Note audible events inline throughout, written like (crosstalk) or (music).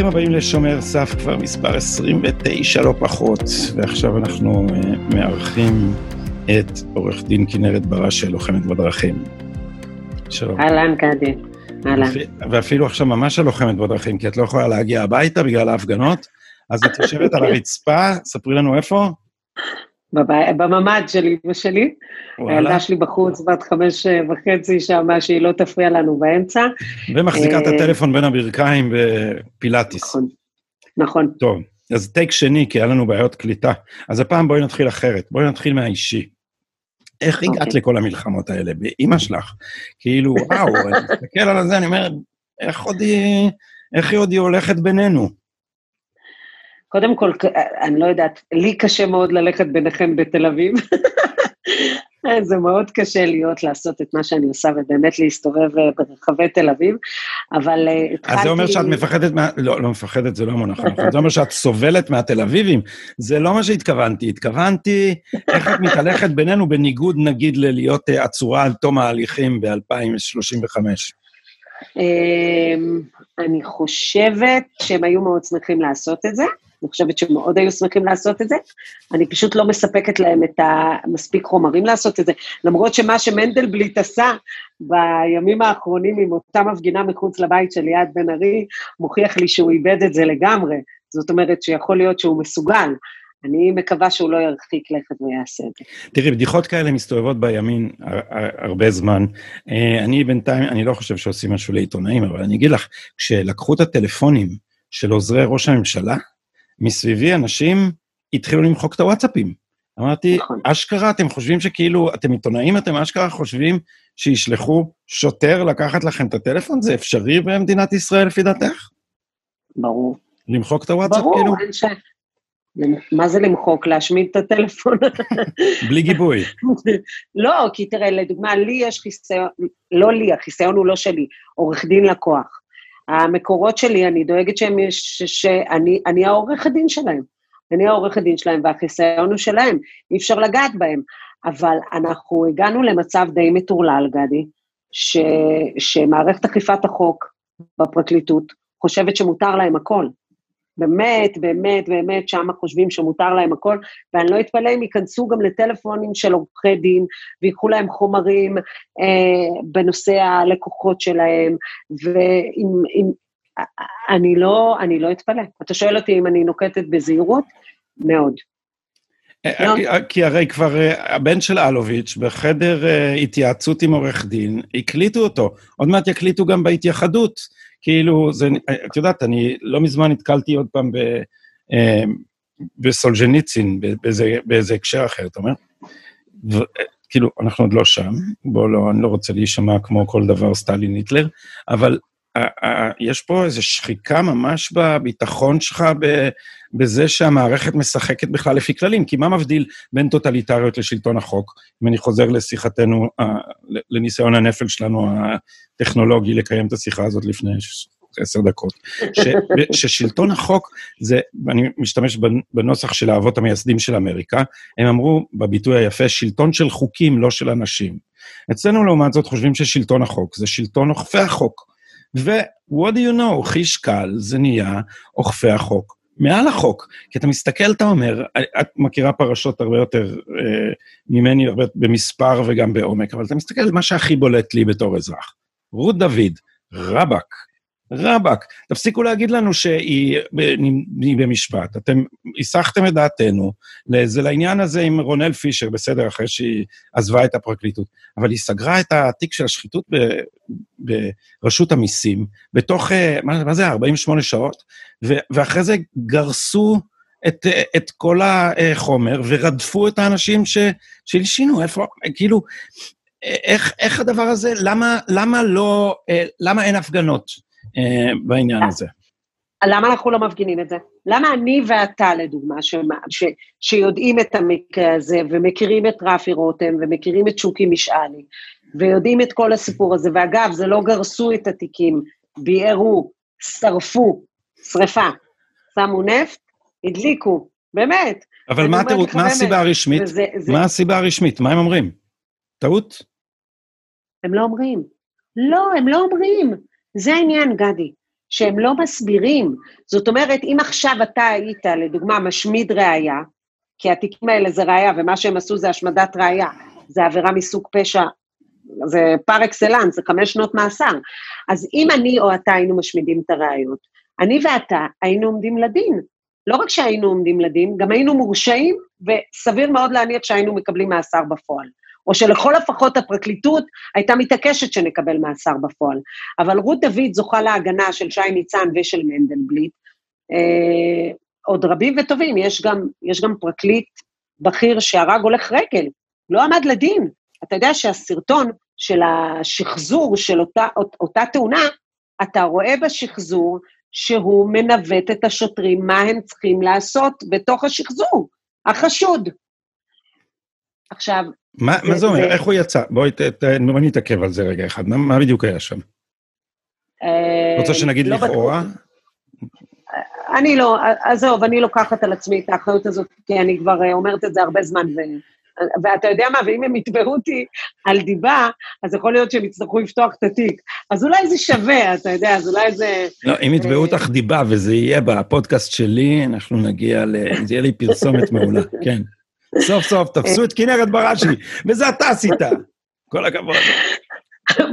ברוכים הבאים לשומר סף, כבר מספר 29 לא פחות, ועכשיו אנחנו uh, מארחים את עורך דין כנרת בראשי, לוחמת בדרכים. שלום. אהלן, קאדי. אהלן. ואפילו עכשיו ממש הלוחמת בדרכים, כי את לא יכולה להגיע הביתה בגלל ההפגנות, אז את יושבת על הרצפה, ספרי לנו איפה. בממ"ד של אמא שלי. הילדה שלי בחוץ, בת חמש וחצי, שאמרה שהיא לא תפריע לנו באמצע. ומחזיקה את אה, הטלפון בין הברכיים בפילאטיס. נכון, נכון. טוב, אז טייק שני, כי היה לנו בעיות קליטה. אז הפעם בואי נתחיל אחרת, בואי נתחיל מהאישי. איך הגעת אוקיי. לכל המלחמות האלה? באימא שלך. כאילו, וואו, אני מסתכל על זה, אני אומר, איך עוד היא, איך היא עוד היא הולכת בינינו? קודם כל, אני לא יודעת, לי קשה מאוד ללכת ביניכם בתל אביב. (laughs) זה מאוד קשה להיות, לעשות את מה שאני עושה, ובאמת להסתובב אה, ברחבי תל אביב, אבל התחלתי... אז זה אומר שאת מפחדת מה... לא, לא מפחדת, זה לא המונח הנכון. זה אומר שאת סובלת מהתל אביבים. זה לא מה שהתכוונתי. התכוונתי איך את מתהלכת בינינו בניגוד, נגיד, ללהיות אה, עצורה על תום ההליכים ב-2035. אמ, אני חושבת שהם היו מאוד שמחים לעשות את זה. אני חושבת שמאוד היו שמחים לעשות את זה. אני פשוט לא מספקת להם את המספיק חומרים לעשות את זה. למרות שמה שמנדלבליט עשה בימים האחרונים עם אותה מפגינה מחוץ לבית של ליעד בן ארי, מוכיח לי שהוא איבד את זה לגמרי. זאת אומרת שיכול להיות שהוא מסוגל. אני מקווה שהוא לא ירחיק לכת ויעשה את זה. תראי, בדיחות כאלה מסתובבות בימין הרבה זמן. אה, אני בינתיים, אני לא חושב שעושים משהו לעיתונאים, אבל אני אגיד לך, כשלקחו את הטלפונים של עוזרי ראש הממשלה, מסביבי אנשים התחילו למחוק את הוואטסאפים. אמרתי, נכון. אשכרה, אתם חושבים שכאילו, אתם עיתונאים, אתם אשכרה חושבים שישלחו שוטר לקחת לכם את הטלפון? זה אפשרי במדינת ישראל, לפי דעתך? ברור. למחוק את הוואטסאפ, ברור, כאילו? ברור, אין ש... מה זה למחוק? להשמיד את הטלפון? (laughs) בלי גיבוי. (laughs) לא, כי תראה, לדוגמה, לי יש חיסיון, לא לי, החיסיון הוא לא שלי, עורך דין לקוח. המקורות שלי, אני דואגת שהם, ש, שאני אני העורכת דין שלהם. אני העורכת דין שלהם, והחיסיון הוא שלהם, אי אפשר לגעת בהם. אבל אנחנו הגענו למצב די מטורלל, גדי, ש, שמערכת אכיפת החוק בפרקליטות חושבת שמותר להם הכל. באמת, באמת, באמת, שם חושבים שמותר להם הכל, ואני לא אתפלא אם ייכנסו גם לטלפונים של עורכי דין, ויקחו להם חומרים אה, בנושא הלקוחות שלהם, ואם... אני לא, אני לא אתפלא. אתה שואל אותי אם אני נוקטת בזהירות? מאוד. אה, לא. אה, כי הרי כבר אה, הבן של אלוביץ' בחדר התייעצות עם עורך דין, הקליטו אותו. עוד מעט יקליטו גם בהתייחדות. כאילו, זה, את יודעת, אני לא מזמן נתקלתי עוד פעם ב, אה, בסולג'ניצין, באיזה, באיזה הקשר אחר, אתה אומר? ו, כאילו, אנחנו עוד לא שם, בוא לא, אני לא רוצה להישמע כמו כל דבר סטלין היטלר, אבל יש פה איזו שחיקה ממש בביטחון שלך, בזה שהמערכת משחקת בכלל לפי כללים, כי מה מבדיל בין טוטליטריות לשלטון החוק? אם אני חוזר לשיחתנו, לניסיון הנפל שלנו הטכנולוגי לקיים את השיחה הזאת לפני עשר דקות, ש, (laughs) ששלטון החוק זה, ואני משתמש בנוסח של האבות המייסדים של אמריקה, הם אמרו בביטוי היפה, שלטון של חוקים, לא של אנשים. אצלנו לעומת זאת חושבים ששלטון החוק זה שלטון אוכפי החוק. ו-what do you know, חיש קל, זה נהיה אוכפי החוק. מעל החוק, כי אתה מסתכל, אתה אומר, את מכירה פרשות הרבה יותר אה, ממני, הרבה במספר וגם בעומק, אבל אתה מסתכל על מה שהכי בולט לי בתור אזרח. רות דוד, רבאק, רבאק, תפסיקו להגיד לנו שהיא במשפט. אתם הסחתם את דעתנו זה לעניין הזה עם רונל פישר, בסדר, אחרי שהיא עזבה את הפרקליטות, אבל היא סגרה את התיק של השחיתות ב, ברשות המיסים, בתוך, אה, מה, מה זה, 48 שעות, ו, ואחרי זה גרסו את, את כל החומר ורדפו את האנשים שהלשינו, איפה, כאילו, איך, איך הדבר הזה, למה, למה לא, אה, למה אין הפגנות? אה, בעניין הזה. למה אנחנו לא מפגינים את זה? למה אני ואתה, לדוגמה, ש, ש, שיודעים את המקרה הזה, ומכירים את רפי רותם, ומכירים את שוקי משעני, ויודעים את כל הסיפור הזה, ואגב, זה לא גרסו את התיקים, ביערו, שרפו, שרפה, שמו נפט, הדליקו, באמת. אבל מה, תראו, מה הסיבה הרשמית? וזה, זה... מה הסיבה הרשמית? מה הם אומרים? טעות? הם לא אומרים. לא, הם לא אומרים. זה העניין, גדי, שהם לא מסבירים. זאת אומרת, אם עכשיו אתה היית, לדוגמה, משמיד ראייה, כי התיקים האלה זה ראייה, ומה שהם עשו זה השמדת ראייה, זה עבירה מסוג פשע, זה פר אקסלנס, זה חמש שנות מאסר. אז אם אני או אתה היינו משמידים את הראיות, אני ואתה היינו עומדים לדין. לא רק שהיינו עומדים לדין, גם היינו מורשעים, וסביר מאוד להניח שהיינו מקבלים מאסר בפועל. או שלכל הפחות הפרקליטות הייתה מתעקשת שנקבל מאסר בפועל. אבל רות דוד זוכה להגנה של שי ניצן ושל מנדלבליט. אה, עוד רבים וטובים, יש גם, יש גם פרקליט בכיר שהרג הולך רגל, לא עמד לדין. אתה יודע שהסרטון של השחזור של אותה, אותה תאונה, אתה רואה בשחזור שהוא מנווט את השוטרים מה הם צריכים לעשות בתוך השחזור, החשוד. עכשיו... מה, מה זה אומר? איך הוא יצא? בואי בוא נתעכב על זה רגע אחד. מה, מה בדיוק היה שם? אה, רוצה שנגיד לא לכאורה? אני לא, עזוב, אני לוקחת על עצמי את האחריות הזאת, כי אני כבר אה, אומרת את זה הרבה זמן, ו... ואתה יודע מה, ואם הם יתבעו אותי על דיבה, אז יכול להיות שהם יצטרכו לפתוח את התיק. אז אולי זה שווה, אתה יודע, אז אולי זה... לא, אם יתבעו אותך דיבה וזה יהיה בפודקאסט שלי, אנחנו נגיע ל... זה יהיה לי פרסומת מעולה, (laughs) כן. סוף סוף תפסו את כנרת בראשי, וזה אתה עשית. כל הכבוד.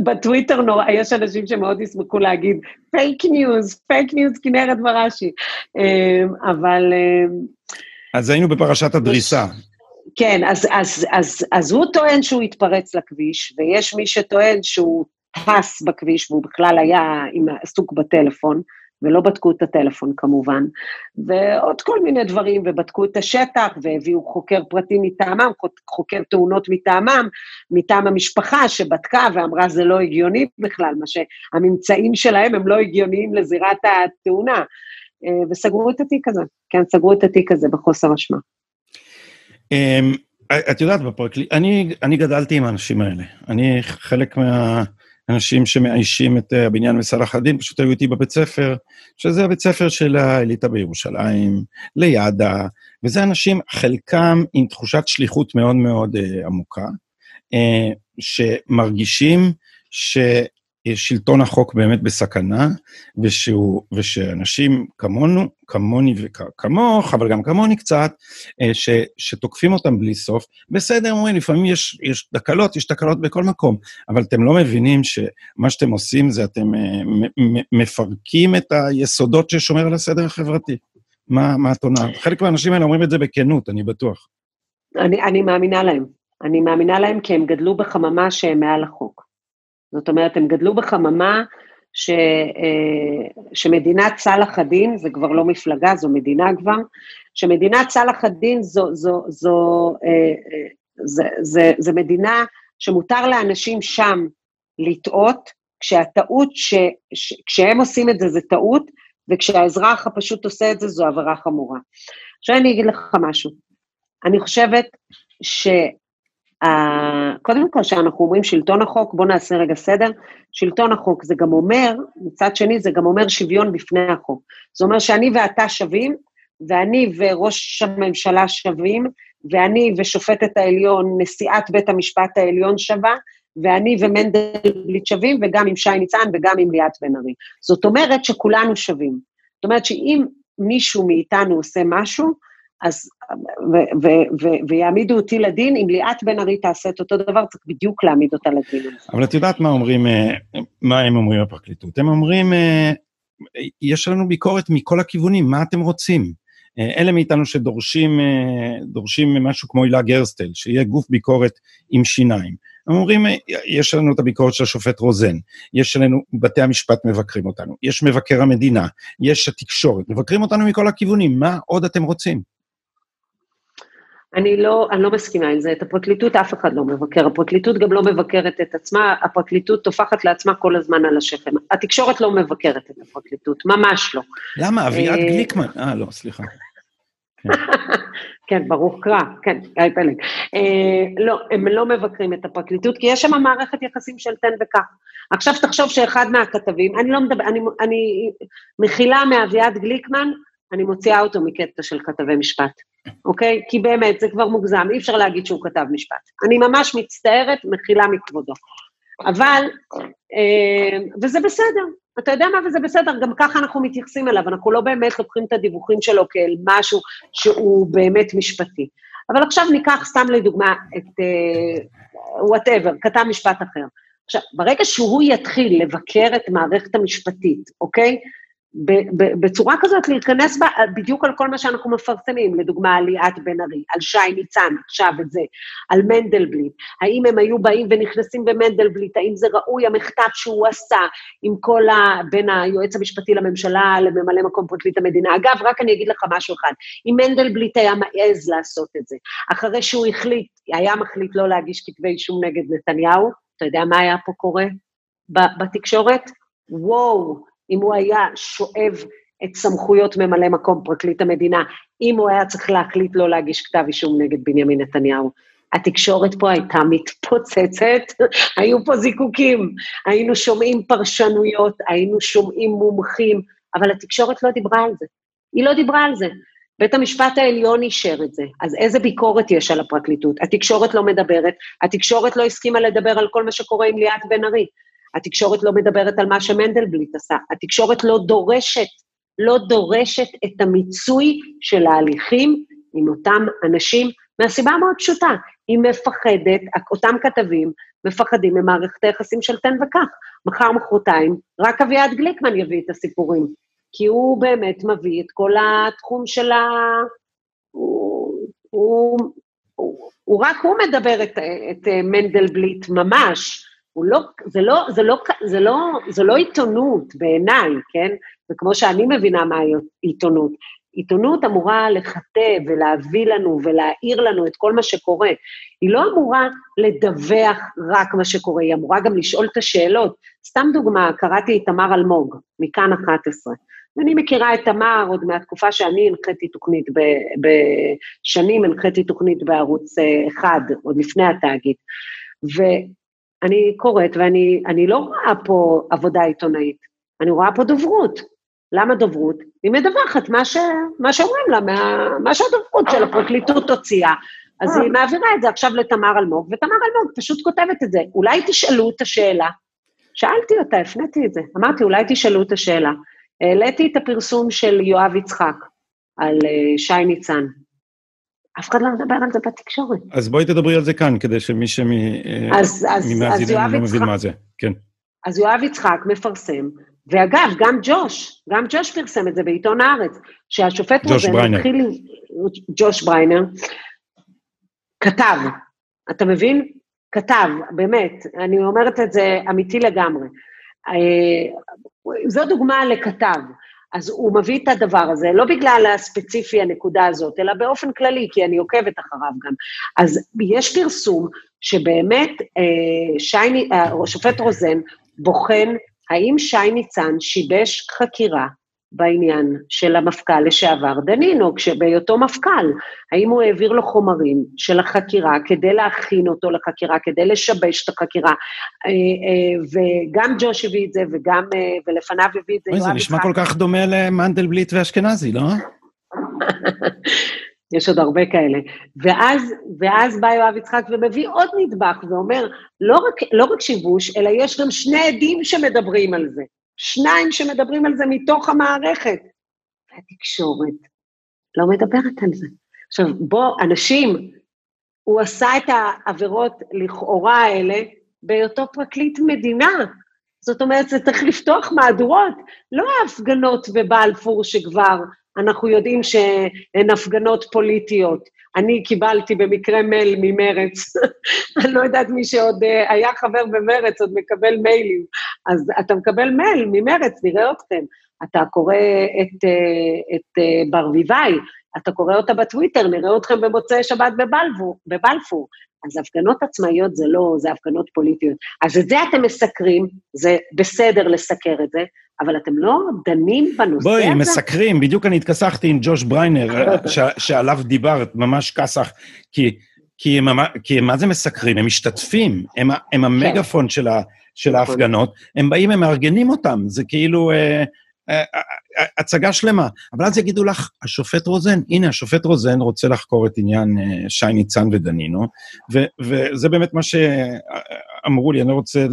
בטוויטר נורא, יש אנשים שמאוד ישמחו להגיד, פייק ניוז, פייק ניוז כנרת בראשי. אמ, אבל... אמ, אז היינו בפרשת הדריסה. כן, אז, אז, אז, אז הוא טוען שהוא התפרץ לכביש, ויש מי שטוען שהוא טס בכביש והוא בכלל היה עם, עסוק בטלפון, ולא בדקו את הטלפון כמובן, ועוד כל מיני דברים, ובדקו את השטח, והביאו חוקר פרטי מטעמם, חוקר תאונות מטעמם, מטעם המשפחה שבדקה ואמרה זה לא הגיוני בכלל, מה שהממצאים שלהם הם לא הגיוניים לזירת התאונה, וסגרו את התיק הזה, כן, סגרו את התיק הזה בחוסר אשמה. אמ, את יודעת, בפרקליט, אני, אני גדלתי עם האנשים האלה. אני חלק מהאנשים שמאיישים את הבניין בסלאח א-דין, פשוט היו איתי בבית ספר, שזה הבית ספר של האליטה בירושלים, לידה, וזה אנשים, חלקם עם תחושת שליחות מאוד מאוד uh, עמוקה, uh, שמרגישים ש... שלטון החוק באמת בסכנה, ושהוא, ושאנשים כמונו, כמוני וכמוך, אבל גם כמוני קצת, אה, ש, שתוקפים אותם בלי סוף, בסדר, אומרים, לפעמים יש, יש תקלות, יש תקלות בכל מקום, אבל אתם לא מבינים שמה שאתם עושים זה אתם אה, מפרקים את היסודות ששומר על הסדר החברתי. מה, מה את עונה? חלק מהאנשים האלה אומרים את זה בכנות, אני בטוח. אני, אני מאמינה להם. אני מאמינה להם כי הם גדלו בחממה שהם מעל החוק. זאת אומרת, הם גדלו בחממה ש, אה, שמדינת צלאח א-דין, זה כבר לא מפלגה, זו מדינה כבר, שמדינת צלאח א-דין זו, זו, זו, אה, זה, זה, זה מדינה שמותר לאנשים שם לטעות, כשהטעות, ש, ש, כשהם עושים את זה, זה טעות, וכשהאזרח הפשוט עושה את זה, זו עבירה חמורה. עכשיו אני אגיד לך משהו. אני חושבת ש... קודם כל, כשאנחנו אומרים שלטון החוק, בואו נעשה רגע סדר, שלטון החוק זה גם אומר, מצד שני זה גם אומר שוויון בפני החוק. זה אומר שאני ואתה שווים, ואני וראש הממשלה שווים, ואני ושופטת העליון, נשיאת בית המשפט העליון שווה, ואני ומנדלבליט שווים, וגם עם שי ניצן וגם עם ליאת בן ארי. זאת אומרת שכולנו שווים. זאת אומרת שאם מישהו מאיתנו עושה משהו, אז, ו, ו, ו, ויעמידו אותי לדין, אם ליאת בן ארי תעשה את אותו דבר, צריך בדיוק להעמיד אותה לדין. אבל את יודעת מה אומרים, אה, מה הם אומרים בפרקליטות? הם אומרים, אה, יש לנו ביקורת מכל הכיוונים, מה אתם רוצים? אה, אלה מאיתנו שדורשים דורשים משהו כמו הילה גרסטל, שיהיה גוף ביקורת עם שיניים. הם אומרים, יש לנו את הביקורת של השופט רוזן, יש לנו, בתי המשפט מבקרים אותנו, יש מבקר המדינה, יש התקשורת, מבקרים אותנו מכל הכיוונים, מה עוד אתם רוצים? אני לא, אני לא מסכימה עם זה, את הפרקליטות אף אחד לא מבקר, הפרקליטות גם לא מבקרת את עצמה, הפרקליטות טופחת לעצמה כל הזמן על השכם. התקשורת לא מבקרת את הפרקליטות, ממש לא. למה? אביעד אה, גליקמן, אה, לא, סליחה. כן. (laughs) כן, ברוך קרא, כן, גיא פלג. אה, לא, הם לא מבקרים את הפרקליטות, כי יש שם מערכת יחסים של תן וקח. עכשיו תחשוב שאחד מהכתבים, אני לא מדבר, אני, אני מכילה מאביעד גליקמן, אני מוציאה אותו מקטע של כתבי משפט, אוקיי? כי באמת, זה כבר מוגזם, אי אפשר להגיד שהוא כתב משפט. אני ממש מצטערת, מחילה מכבודו. אבל, אה, וזה בסדר, אתה יודע מה, וזה בסדר, גם ככה אנחנו מתייחסים אליו, אנחנו לא באמת לוקחים את הדיווחים שלו כאל משהו שהוא באמת משפטי. אבל עכשיו ניקח סתם לדוגמה את וואטאבר, uh, כתב משפט אחר. עכשיו, ברגע שהוא יתחיל לבקר את המערכת המשפטית, אוקיי? בצורה כזאת להיכנס בה בדיוק על כל מה שאנחנו מפרסמים, לדוגמה על ליאת בן ארי, על שי ניצן, עכשיו את זה, על מנדלבליט, האם הם היו באים ונכנסים במנדלבליט, האם זה ראוי המחטף שהוא עשה עם כל ה... בין היועץ המשפטי לממשלה לממלא מקום פרקליט המדינה. אגב, רק אני אגיד לך משהו אחד, אם מנדלבליט היה מעז לעשות את זה, אחרי שהוא החליט, היה מחליט לא להגיש כתבי אישום נגד נתניהו, אתה יודע מה היה פה קורה בתקשורת? וואו, אם הוא היה שואב את סמכויות ממלא מקום פרקליט המדינה, אם הוא היה צריך להחליט לא להגיש כתב אישום נגד בנימין נתניהו. התקשורת פה הייתה מתפוצצת, (laughs) היו פה זיקוקים, היינו שומעים פרשנויות, היינו שומעים מומחים, אבל התקשורת לא דיברה על זה. היא לא דיברה על זה. בית המשפט העליון אישר את זה, אז איזה ביקורת יש על הפרקליטות? התקשורת לא מדברת, התקשורת לא הסכימה לדבר על כל מה שקורה עם ליאת בן ארי. התקשורת לא מדברת על מה שמנדלבליט עשה, התקשורת לא דורשת, לא דורשת את המיצוי של ההליכים עם אותם אנשים, מהסיבה המאוד פשוטה, היא מפחדת, אותם כתבים מפחדים ממערכת היחסים של תן וקח. מחר, מחרתיים, רק אביעד גליקמן יביא את הסיפורים, כי הוא באמת מביא את כל התחום של ה... הוא, הוא, הוא, הוא רק הוא מדבר את, את מנדלבליט ממש, לא, זה לא, זה לא, זה לא, זה לא עיתונות בעיניי, כן? וכמו שאני מבינה מה עיתונות, עיתונות אמורה לכתב ולהביא לנו ולהעיר לנו את כל מה שקורה. היא לא אמורה לדווח רק מה שקורה, היא אמורה גם לשאול את השאלות. סתם דוגמה, קראתי את תמר אלמוג, מכאן 11. ואני מכירה את תמר עוד מהתקופה שאני הנחיתי תוכנית, בשנים הנחיתי תוכנית בערוץ אה, אחד, עוד לפני התאגיד. אני קוראת ואני לא רואה פה עבודה עיתונאית, אני רואה פה דוברות. למה דוברות? היא מדווחת מה, ש, מה שאומרים לה, מה, מה שהדוברות של הפרקליטות הוציאה. אז היא מעבירה את זה עכשיו לתמר אלמוג, ותמר אלמוג פשוט כותבת את זה. אולי תשאלו את השאלה. שאלתי אותה, הפניתי את זה. אמרתי, אולי תשאלו את השאלה. העליתי את הפרסום של יואב יצחק על uh, שי ניצן. אף אחד לא מדבר על זה בתקשורת. אז בואי תדברי על זה כאן, כדי שמי שממאזיננו לא מבין מה זה. כן. אז יואב יצחק מפרסם, ואגב, גם ג'וש, גם ג'וש פרסם את זה בעיתון הארץ, שהשופט רוזן התחיל... ג'וש בריינר. כתב, אתה מבין? כתב, באמת, אני אומרת את זה אמיתי לגמרי. אה, זו דוגמה לכתב. אז הוא מביא את הדבר הזה, לא בגלל הספציפי הנקודה הזאת, אלא באופן כללי, כי אני עוקבת אחריו גם. אז יש פרסום שבאמת אה, שי, אה, השופט רוזן בוחן האם שי ניצן שיבש חקירה בעניין של המפכ"ל לשעבר דנינו, כשבהיותו מפכ"ל, האם הוא העביר לו חומרים של החקירה כדי להכין אותו לחקירה, כדי לשבש את החקירה, אה, אה, וגם ג'וש הביא את זה, וגם, אה, ולפניו הביא את זה יואב יצחק. זה נשמע כל כך דומה למנדלבליט ואשכנזי, לא? (laughs) יש עוד הרבה כאלה. ואז, ואז בא יואב יצחק ומביא עוד נדבך ואומר, לא רק, לא רק שיבוש, אלא יש גם שני עדים שמדברים על זה. שניים שמדברים על זה מתוך המערכת. והתקשורת לא מדברת על זה. עכשיו, בוא, אנשים, הוא עשה את העבירות לכאורה האלה בהיותו פרקליט מדינה. זאת אומרת, זה צריך לפתוח מהדורות, לא ההפגנות בבלפור שכבר אנחנו יודעים שהן הפגנות פוליטיות. אני קיבלתי במקרה מייל ממרץ, (laughs) אני לא יודעת מי שעוד אה, היה חבר במרץ, עוד מקבל מיילים. אז אתה מקבל מייל ממרץ, נראה אתכם. אתה קורא את, אה, את אה, ברביבאי, אתה קורא אותה בטוויטר, נראה אתכם במוצאי שבת בבלפור. בבלפור. אז הפגנות עצמאיות זה לא, זה הפגנות פוליטיות. אז את זה אתם מסקרים, זה בסדר לסקר את זה, אבל אתם לא דנים בנושא בואי, הזה? בואי, מסקרים, בדיוק אני התכסחתי עם ג'וש בריינר, ש, שעליו דיברת, ממש כסח, כי, כי, הם, כי הם מה זה מסקרים? הם משתתפים, הם, הם המגפון כן. של, ה, של נכון. ההפגנות, הם באים, הם מארגנים אותם, זה כאילו... אה, אה, אה, הצגה שלמה. אבל אז יגידו לך, השופט רוזן, הנה, השופט רוזן רוצה לחקור את עניין שי ניצן ודנינו, וזה באמת מה שאמרו לי, אני לא רוצה...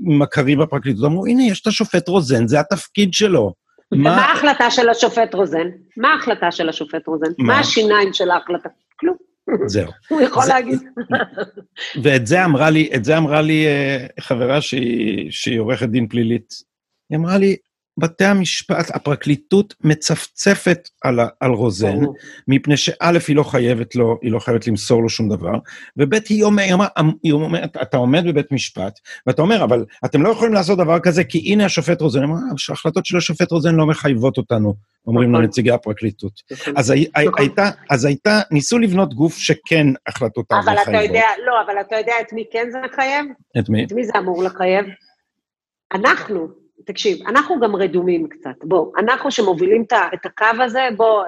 מכרי בפרקליטות, אמרו, הנה, יש את השופט רוזן, זה התפקיד שלו. מה ההחלטה של השופט רוזן? מה ההחלטה של השופט רוזן? מה השיניים של ההחלטה? כלום. זהו. הוא יכול להגיד. ואת זה אמרה לי, את זה אמרה לי חברה שהיא, שהיא עורכת דין פלילית. היא אמרה לי, בתי המשפט, הפרקליטות מצפצפת על, על רוזן, מפני שא', היא לא חייבת לו, היא לא חייבת למסור לו שום דבר, וב', היא אומרת, היא אומרת, אתה עומד בבית משפט, ואתה אומר, אבל אתם לא יכולים לעשות דבר כזה, כי הנה השופט רוזן, אמרה, ההחלטות של השופט רוזן לא מחייבות אותנו, אומרים לו נכון. נציגי הפרקליטות. נכון. אז נכון. הייתה, אז הייתה, ניסו לבנות גוף שכן החלטותיו מחייבות. אבל אתה יודע, לא, אבל אתה יודע את מי כן זה מחייב? את מי? את מי זה אמור לחייב? אנחנו. תקשיב, אנחנו גם רדומים קצת. בוא, אנחנו שמובילים את הקו הזה, בוא,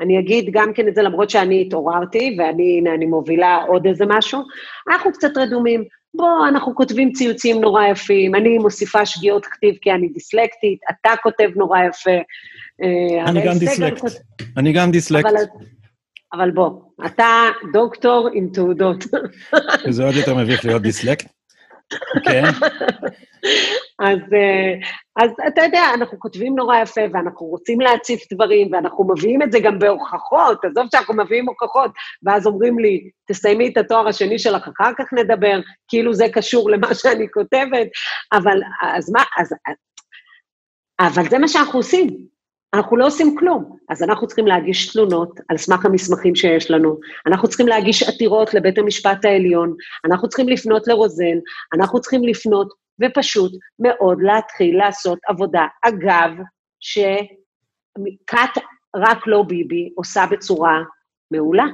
אני אגיד גם כן את זה, למרות שאני התעוררתי, ואני, הנה, אני מובילה עוד איזה משהו, אנחנו קצת רדומים. בוא, אנחנו כותבים ציוצים נורא יפים, אני מוסיפה שגיאות כתיב כי אני דיסלקטית, אתה כותב נורא יפה. אה, אני גם דיסלקט. אני גם דיסלקט. אבל בוא, אתה דוקטור עם תעודות. זה עוד יותר מביך להיות דיסלקט. כן. אז, אה, אז אתה יודע, אנחנו כותבים נורא יפה, ואנחנו רוצים להציף דברים, ואנחנו מביאים את זה גם בהוכחות, עזוב שאנחנו מביאים הוכחות, ואז אומרים לי, תסיימי את התואר השני שלך, אחר כך נדבר, כאילו זה קשור למה שאני כותבת, אבל אז מה, אז... אבל זה מה שאנחנו עושים. אנחנו לא עושים כלום. אז אנחנו צריכים להגיש תלונות על סמך המסמכים שיש לנו, אנחנו צריכים להגיש עתירות לבית המשפט העליון, אנחנו צריכים לפנות לרוזן, אנחנו צריכים לפנות ופשוט מאוד להתחיל לעשות עבודה. אגב, שכת רק לא ביבי עושה בצורה מעולה.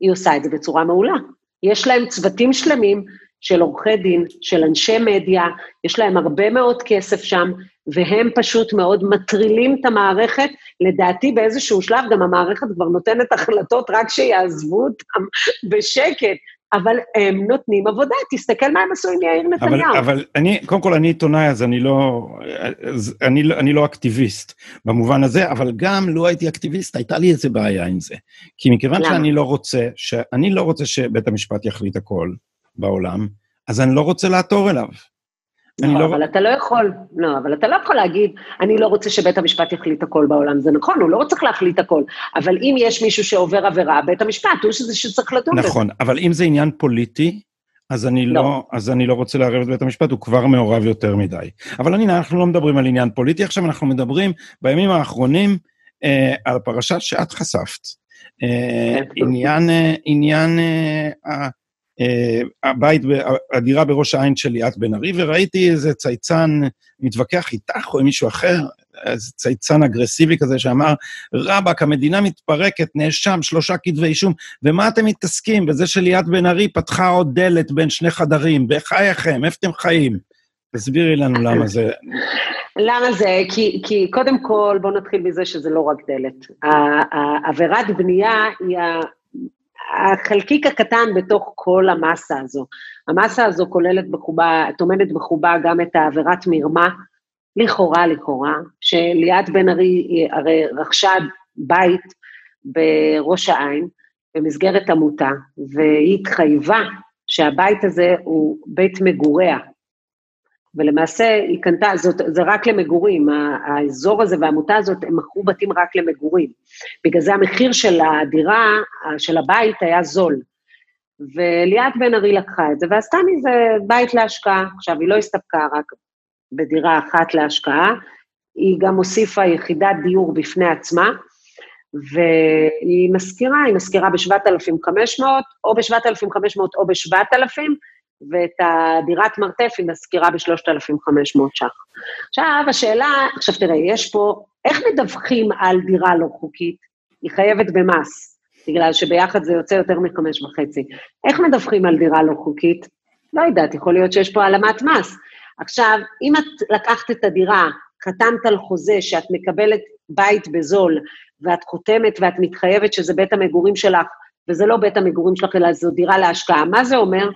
היא עושה את זה בצורה מעולה. יש להם צוותים שלמים של עורכי דין, של אנשי מדיה, יש להם הרבה מאוד כסף שם, והם פשוט מאוד מטרילים את המערכת. לדעתי באיזשהו שלב גם המערכת כבר נותנת החלטות רק שיעזבו אותם (laughs) בשקט. אבל הם נותנים עבודה, תסתכל מה הם עשו עם יאיר נתניהו. אבל, אבל אני, קודם כל אני עיתונאי, אז אני לא, אני, אני לא אקטיביסט במובן הזה, אבל גם לו הייתי אקטיביסט, הייתה לי איזה בעיה עם זה. כי מכיוון למה? שאני לא רוצה, שאני לא רוצה שבית המשפט יחליט הכל בעולם, אז אני לא רוצה לעתור אליו. לא, לא, אבל אתה לא יכול, לא, אבל אתה לא יכול להגיד, אני לא רוצה שבית המשפט יחליט הכל בעולם. זה נכון, הוא לא צריך להחליט הכל, אבל אם יש מישהו שעובר עבירה, בית המשפט הוא שזה שצריך לדון בזה. נכון, אבל אם זה עניין פוליטי, אז אני לא. לא, אז אני לא רוצה לערב את בית המשפט, הוא כבר מעורב יותר מדי. אבל הנה, אנחנו לא מדברים על עניין פוליטי עכשיו, אנחנו מדברים בימים האחרונים אה, על הפרשה שאת חשפת. אה, כן. עניין, אה, עניין אה, הבית, הדירה בראש העין של ליאת בן ארי, וראיתי איזה צייצן מתווכח איתך או עם מישהו אחר, איזה צייצן אגרסיבי כזה שאמר, רבאק, המדינה מתפרקת, נאשם, שלושה כתבי אישום, ומה אתם מתעסקים? בזה שליאת בן ארי פתחה עוד דלת בין שני חדרים, בחייכם, איפה אתם חיים? תסבירי לנו למה זה... למה זה? כי, כי קודם כל, בואו נתחיל מזה שזה לא רק דלת. עבירת בנייה היא החלקיק הקטן בתוך כל המסה הזו. המסה הזו כוללת בחובה, טומנת בחובה גם את העבירת מרמה, לכאורה, לכאורה, שליאת בן ארי הרי רכשה בית בראש העין במסגרת עמותה, והיא התחייבה שהבית הזה הוא בית מגוריה, ולמעשה היא קנתה, זאת, זה רק למגורים, האזור הזה והעמותה הזאת, הם מכרו בתים רק למגורים. בגלל זה המחיר של הדירה, של הבית היה זול. וליאת בן ארי לקחה את זה, ועשתה מזה בית להשקעה. עכשיו, היא לא הסתפקה רק בדירה אחת להשקעה, היא גם הוסיפה יחידת דיור בפני עצמה, והיא משכירה, היא משכירה ב-7,500, או ב-7,500 או ב-7,000, ואת הדירת מרתף היא משכירה ב-3,500 ש"ח. עכשיו, השאלה, עכשיו תראה, יש פה, איך מדווחים על דירה לא חוקית? היא חייבת במס, בגלל שביחד זה יוצא יותר מחמש וחצי. איך מדווחים על דירה לא חוקית? לא יודעת, יכול להיות שיש פה העלמת מס. עכשיו, אם את לקחת את הדירה, חתמת על חוזה שאת מקבלת בית בזול, ואת חותמת ואת מתחייבת שזה בית המגורים שלך, וזה לא בית המגורים שלך, אלא זו דירה להשקעה, מה זה אומר?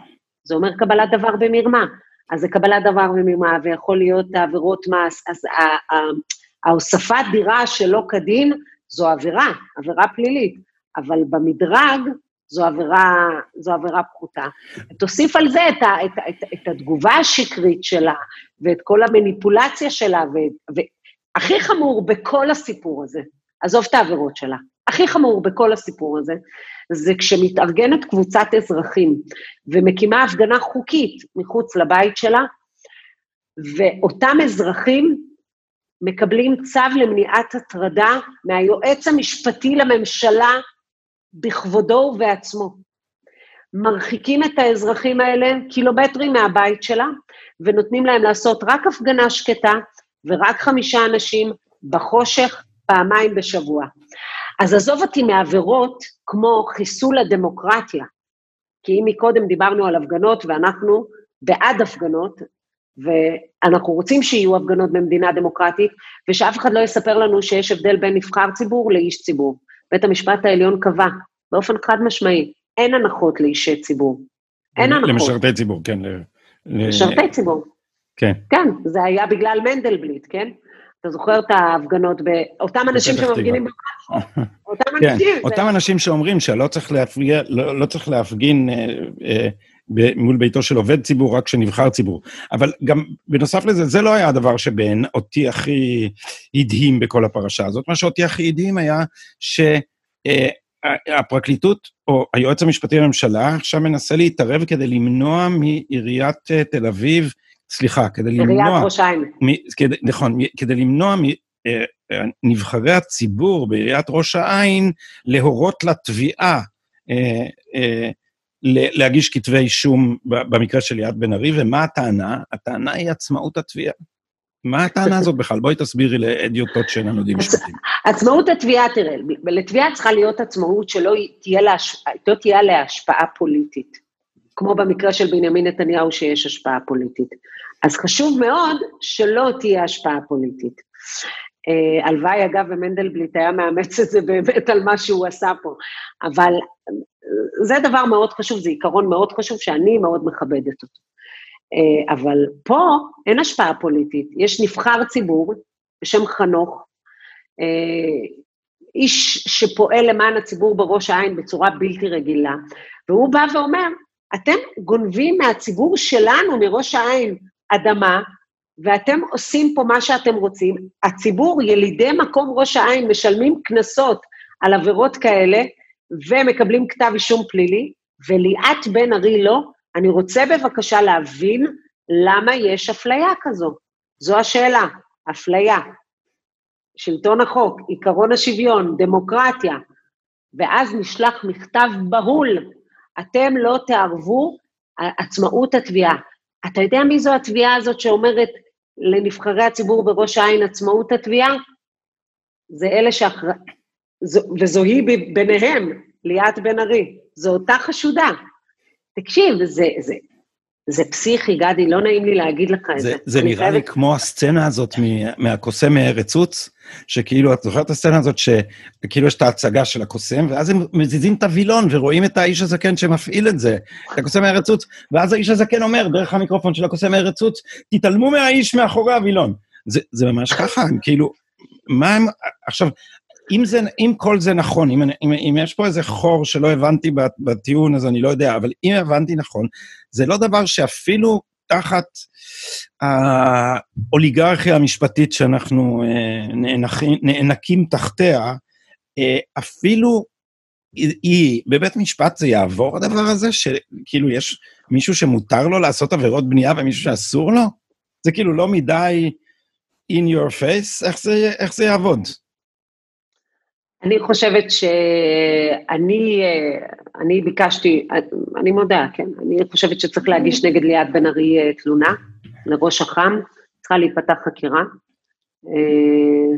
זה אומר קבלת דבר במרמה. אז זה קבלת דבר במרמה, ויכול להיות עבירות מס, אז ההוספת דירה שלא כדין זו עבירה, עבירה פלילית, אבל במדרג זו עבירה, זו עבירה פחותה. תוסיף על זה את, ה, את, את, את התגובה השקרית שלה, ואת כל המניפולציה שלה, והכי חמור בכל הסיפור הזה, עזוב את העבירות שלה, הכי חמור בכל הסיפור הזה, זה כשמתארגנת קבוצת אזרחים ומקימה הפגנה חוקית מחוץ לבית שלה, ואותם אזרחים מקבלים צו למניעת הטרדה מהיועץ המשפטי לממשלה בכבודו ובעצמו. מרחיקים את האזרחים האלה קילומטרים מהבית שלה, ונותנים להם לעשות רק הפגנה שקטה ורק חמישה אנשים בחושך פעמיים בשבוע. אז עזוב אותי מעבירות כמו חיסול הדמוקרטיה, כי אם מקודם דיברנו על הפגנות ואנחנו בעד הפגנות, ואנחנו רוצים שיהיו הפגנות במדינה דמוקרטית, ושאף אחד לא יספר לנו שיש הבדל בין נבחר ציבור לאיש ציבור. בית המשפט העליון קבע באופן חד משמעי, אין הנחות לאישי ציבור. אין הנחות. למשרתי ציבור, כן. למשרתי ציבור. כן. כן, זה היה בגלל מנדלבליט, כן? אתה זוכר את ההפגנות, אותם אנשים שמפגינים בבלפור, (laughs) אותם כן, אנשים. אותם אנשים שאומרים שלא צריך להפגין, לא, לא אה, אה, מול ביתו של עובד ציבור, רק כשנבחר ציבור. אבל גם בנוסף לזה, זה לא היה הדבר שבין אותי הכי הדהים בכל הפרשה הזאת. מה שאותי הכי הדהים היה שהפרקליטות, אה, או היועץ המשפטי לממשלה, עכשיו מנסה להתערב כדי למנוע מעיריית תל אביב, סליחה, כדי למנוע... עיריית ראש העין. נכון, כדי למנוע מנבחרי אה, הציבור בעיריית ראש העין להורות לתביעה להגיש כתבי אישום במקרה של ליאת בן ארי, ומה הטענה? הטענה היא עצמאות התביעה. מה הטענה הזאת בכלל? בואי תסבירי לאדיוטות שאיננו יודעים משפטים. עצמאות התביעה, תראה, לתביעה צריכה להיות עצמאות שלא תהיה לה, לא תהיה לה השפעה פוליטית, כמו במקרה של בנימין נתניהו שיש השפעה פוליטית. אז חשוב מאוד שלא תהיה השפעה פוליטית. אה, הלוואי, אגב, ומנדלבליט היה מאמץ את זה באמת על מה שהוא עשה פה, אבל זה דבר מאוד חשוב, זה עיקרון מאוד חשוב שאני מאוד מכבדת אותו. אה, אבל פה אין השפעה פוליטית, יש נבחר ציבור בשם חנוך, אה, איש שפועל למען הציבור בראש העין בצורה בלתי רגילה, והוא בא ואומר, אתם גונבים מהציבור שלנו, מראש העין, אדמה, ואתם עושים פה מה שאתם רוצים. הציבור, ילידי מקום ראש העין, משלמים קנסות על עבירות כאלה, ומקבלים כתב אישום פלילי, וליאת בן ארי לא, אני רוצה בבקשה להבין למה יש אפליה כזו. זו השאלה, אפליה. שלטון החוק, עקרון השוויון, דמוקרטיה, ואז נשלח מכתב בהול, אתם לא תערבו עצמאות התביעה. אתה יודע מי זו התביעה הזאת שאומרת לנבחרי הציבור בראש העין עצמאות התביעה? זה אלה שאחר... וזוהי ביניהם, ליאת בן ארי. זו אותה חשודה. תקשיב, זה, זה, זה פסיכי, גדי, לא נעים לי להגיד לך את זה. זה, זה נראה לי כמו הסצנה הזאת מהקוסם מארץ עוץ, שכאילו, את זוכרת את הסצנה הזאת שכאילו יש את ההצגה של הקוסם, ואז הם מזיזים את הווילון ורואים את האיש הזקן שמפעיל את זה, את הקוסם מארץ עוץ, ואז האיש הזקן אומר, דרך המיקרופון של הקוסם מארץ עוץ, תתעלמו מהאיש מאחורי הווילון. זה, זה ממש ככה, כאילו, מה הם... עכשיו, אם, זה, אם כל זה נכון, אם, אם, אם יש פה איזה חור שלא הבנתי בטיעון, אז אני לא יודע, אבל אם הבנתי נכון, זה לא דבר שאפילו תחת האוליגרכיה המשפטית שאנחנו אה, נאנקים, נאנקים תחתיה, אה, אפילו היא, בבית משפט זה יעבור הדבר הזה, שכאילו יש מישהו שמותר לו לעשות עבירות בנייה ומישהו שאסור לו? זה כאילו לא מדי in your face? איך זה, איך זה יעבוד? אני חושבת שאני אני ביקשתי, אני מודה, כן, אני חושבת שצריך להגיש נגד ליאת בן ארי אה, תלונה לראש אח"ם, צריכה להיפתח חקירה. אה,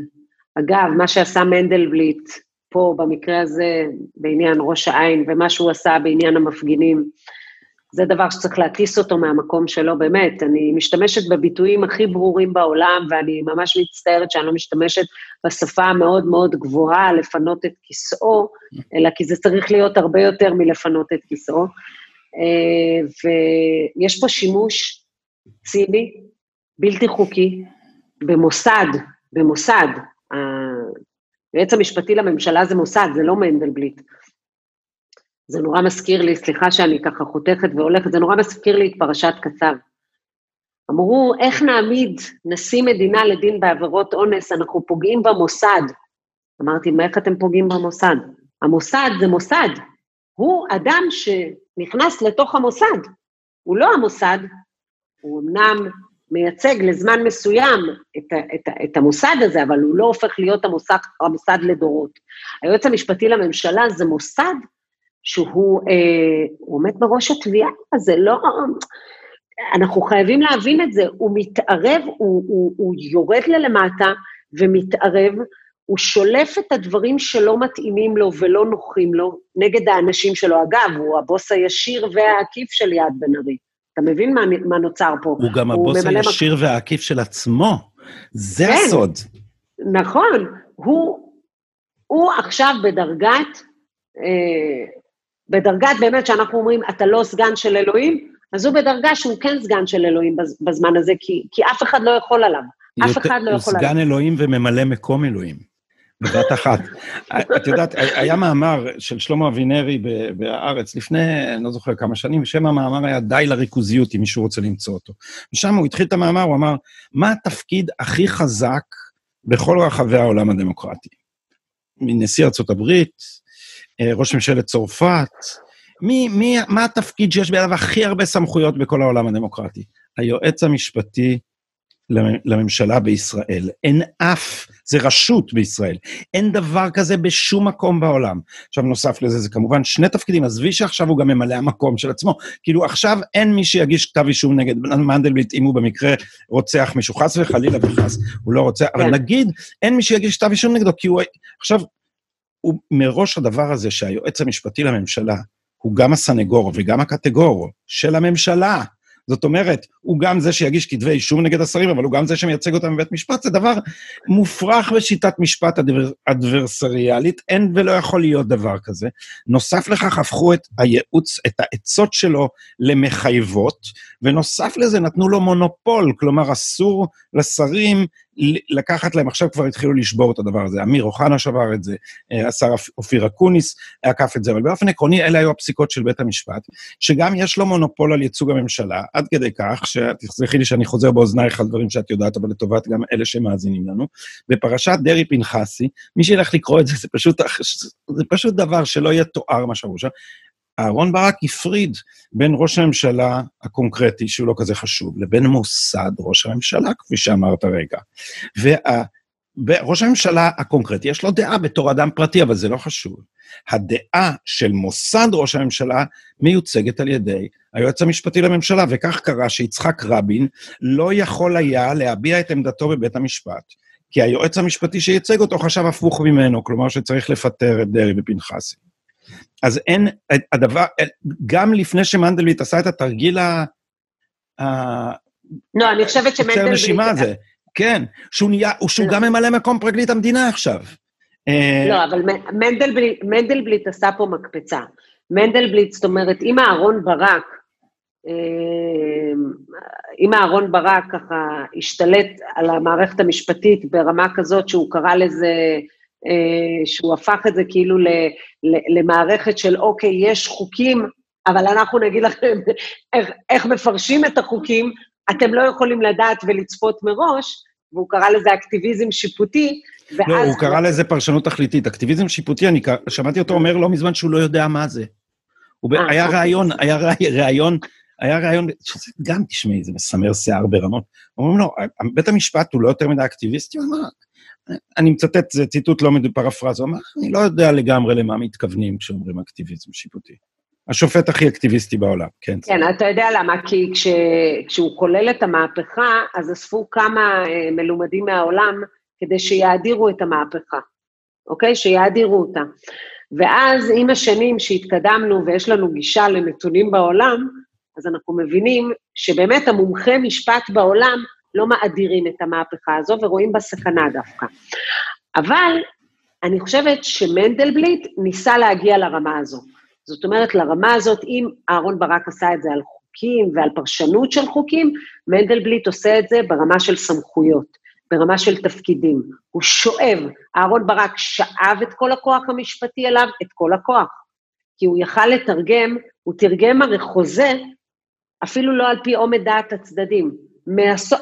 אגב, מה שעשה מנדלבליט פה במקרה הזה בעניין ראש העין ומה שהוא עשה בעניין המפגינים, זה דבר שצריך להטיס אותו מהמקום שלו, באמת. אני משתמשת בביטויים הכי ברורים בעולם, ואני ממש מצטערת שאני לא משתמשת בשפה המאוד מאוד גבוהה לפנות את כיסאו, אלא כי זה צריך להיות הרבה יותר מלפנות את כיסאו. אה, ויש פה שימוש ציני, בלתי חוקי, במוסד, במוסד, היועץ המשפטי לממשלה זה מוסד, זה לא מנדלבליט. זה נורא מזכיר לי, סליחה שאני ככה חותכת והולכת, זה נורא מזכיר לי את פרשת קצב. אמרו, איך נעמיד נשיא מדינה לדין בעבירות אונס, אנחנו פוגעים במוסד. אמרתי, מה איך אתם פוגעים במוסד? המוסד זה מוסד. הוא אדם שנכנס לתוך המוסד. הוא לא המוסד, הוא אמנם מייצג לזמן מסוים את, את, את המוסד הזה, אבל הוא לא הופך להיות המוסד, המוסד לדורות. היועץ המשפטי לממשלה זה מוסד שהוא אה, עומד בראש התביעה, זה לא... אנחנו חייבים להבין את זה, הוא מתערב, הוא, הוא, הוא יורד ללמטה ומתערב, הוא שולף את הדברים שלא מתאימים לו ולא נוחים לו נגד האנשים שלו. אגב, הוא הבוס הישיר והעקיף של ליעד בן ארי. אתה מבין מה, מה נוצר פה? הוא גם הוא הבוס הישיר מק... והעקיף של עצמו. זה כן, הסוד. נכון. הוא, הוא עכשיו בדרגת, אה, בדרגת באמת שאנחנו אומרים, אתה לא סגן של אלוהים, אז הוא בדרגה שהוא כן סגן של אלוהים בזמן הזה, כי, כי אף אחד לא יכול עליו. אף אחד לא יכול עליו. הוא סגן אלוהים וממלא מקום אלוהים. בבת אחת. (laughs) את יודעת, היה מאמר של שלמה אבינרי בהארץ לפני, אני לא זוכר כמה שנים, שם המאמר היה די לריכוזיות, אם מישהו רוצה למצוא אותו. ושם הוא התחיל את המאמר, הוא אמר, מה התפקיד הכי חזק בכל רחבי העולם הדמוקרטי? מנשיא ארה"ב, אה, ראש ממשלת צרפת, מי, מי, מה התפקיד שיש בידיו הכי הרבה סמכויות בכל העולם הדמוקרטי? היועץ המשפטי לממשלה בישראל. אין אף, זה רשות בישראל. אין דבר כזה בשום מקום בעולם. עכשיו, נוסף לזה, זה כמובן שני תפקידים. עזבי שעכשיו הוא גם ממלא המקום של עצמו. כאילו, עכשיו אין מי שיגיש כתב אישום נגד מנדלבליט אם הוא במקרה רוצח מישהו, חס וחלילה וחס, הוא לא רוצה, אבל כן. נגיד, אין מי שיגיש כתב אישום נגדו, כי הוא... עכשיו, הוא מראש הדבר הזה שהיועץ המשפטי לממשלה הוא גם הסנגור וגם הקטגור של הממשלה. זאת אומרת, הוא גם זה שיגיש כתבי אישום נגד השרים, אבל הוא גם זה שמייצג אותם בבית משפט, זה דבר מופרך בשיטת משפט אדבר, אדברסריאלית, אין ולא יכול להיות דבר כזה. נוסף לכך, הפכו את הייעוץ, את העצות שלו למחייבות, ונוסף לזה נתנו לו מונופול, כלומר, אסור לשרים לקחת להם, עכשיו כבר התחילו לשבור את הדבר הזה. אמיר אוחנה שבר את זה, אה, השר אופיר אקוניס עקף את זה, אבל באופן עקרוני אלה היו הפסיקות של בית המשפט, שגם יש לו מונופול על ייצוג הממשלה, עד כדי כך, שתסלחי לי שאני חוזר באוזנייך על דברים שאת יודעת, אבל לטובת גם אלה שמאזינים לנו, בפרשת דרעי פנחסי, מי שילך לקרוא את זה, זה פשוט, זה פשוט דבר שלא יהיה תואר מה שאמרו שם. אהרן ברק הפריד בין ראש הממשלה הקונקרטי, שהוא לא כזה חשוב, לבין מוסד ראש הממשלה, כפי שאמרת רגע. וראש הממשלה הקונקרטי, יש לו דעה בתור אדם פרטי, אבל זה לא חשוב. הדעה של מוסד ראש הממשלה מיוצגת על ידי היועץ המשפטי לממשלה, וכך קרה שיצחק רבין לא יכול היה להביע את עמדתו בבית המשפט. כי היועץ המשפטי שייצג אותו חשב הפוך ממנו, כלומר שצריך לפטר את דרעי ופנחסי. אז אין, הדבר, גם לפני שמנדלבליט עשה את התרגיל ה... לא, אני חושבת שמנדלבליט... רשימה הזה, כן, שהוא נהיה, שהוא לא. גם ממלא מקום פרקליט המדינה עכשיו. אה, לא, אבל מנדלבליט, מנדלבליט עשה פה מקפצה. מנדלבליט, זאת אומרת, אם אהרון ברק, אה, אם אהרון ברק ככה השתלט על המערכת המשפטית ברמה כזאת שהוא קרא לזה שהוא הפך את זה כאילו למערכת של אוקיי, יש חוקים, אבל אנחנו נגיד לכם איך, איך מפרשים את החוקים, אתם לא יכולים לדעת ולצפות מראש, והוא קרא לזה אקטיביזם שיפוטי, ואז... לא, הוא קרא לזה פרשנות תכליתית. אקטיביזם שיפוטי, אני שמעתי אותו אומר לא מזמן שהוא לא יודע מה זה. אה, היה אוקיי. ראיון, היה ראיון, היה ראיון, גם, תשמעי, זה מסמר שיער ברמות. אומרים לו, בית המשפט הוא לא יותר מדי אקטיביסטי? הוא אמר, אני מצטט, זה ציטוט לא מדובר פרפרזה, הוא אמר, אני לא יודע לגמרי למה מתכוונים כשאומרים אקטיביזם שיפוטי. השופט הכי אקטיביסטי בעולם, כן. כן, אתה יודע למה, כי כש, כשהוא כולל את המהפכה, אז אספו כמה אה, מלומדים מהעולם כדי שיאדירו את המהפכה, אוקיי? שיאדירו אותה. ואז עם השנים שהתקדמנו ויש לנו גישה לנתונים בעולם, אז אנחנו מבינים שבאמת המומחי משפט בעולם לא מאדירים את המהפכה הזו ורואים בה סכנה דווקא. אבל אני חושבת שמנדלבליט ניסה להגיע לרמה הזו. זאת אומרת, לרמה הזאת, אם אהרון ברק עשה את זה על חוקים ועל פרשנות של חוקים, מנדלבליט עושה את זה ברמה של סמכויות, ברמה של תפקידים. הוא שואב, אהרן ברק שאב את כל הכוח המשפטי אליו, את כל הכוח. כי הוא יכל לתרגם, הוא תרגם הרי חוזה, אפילו לא על פי עומד דעת הצדדים, מהס...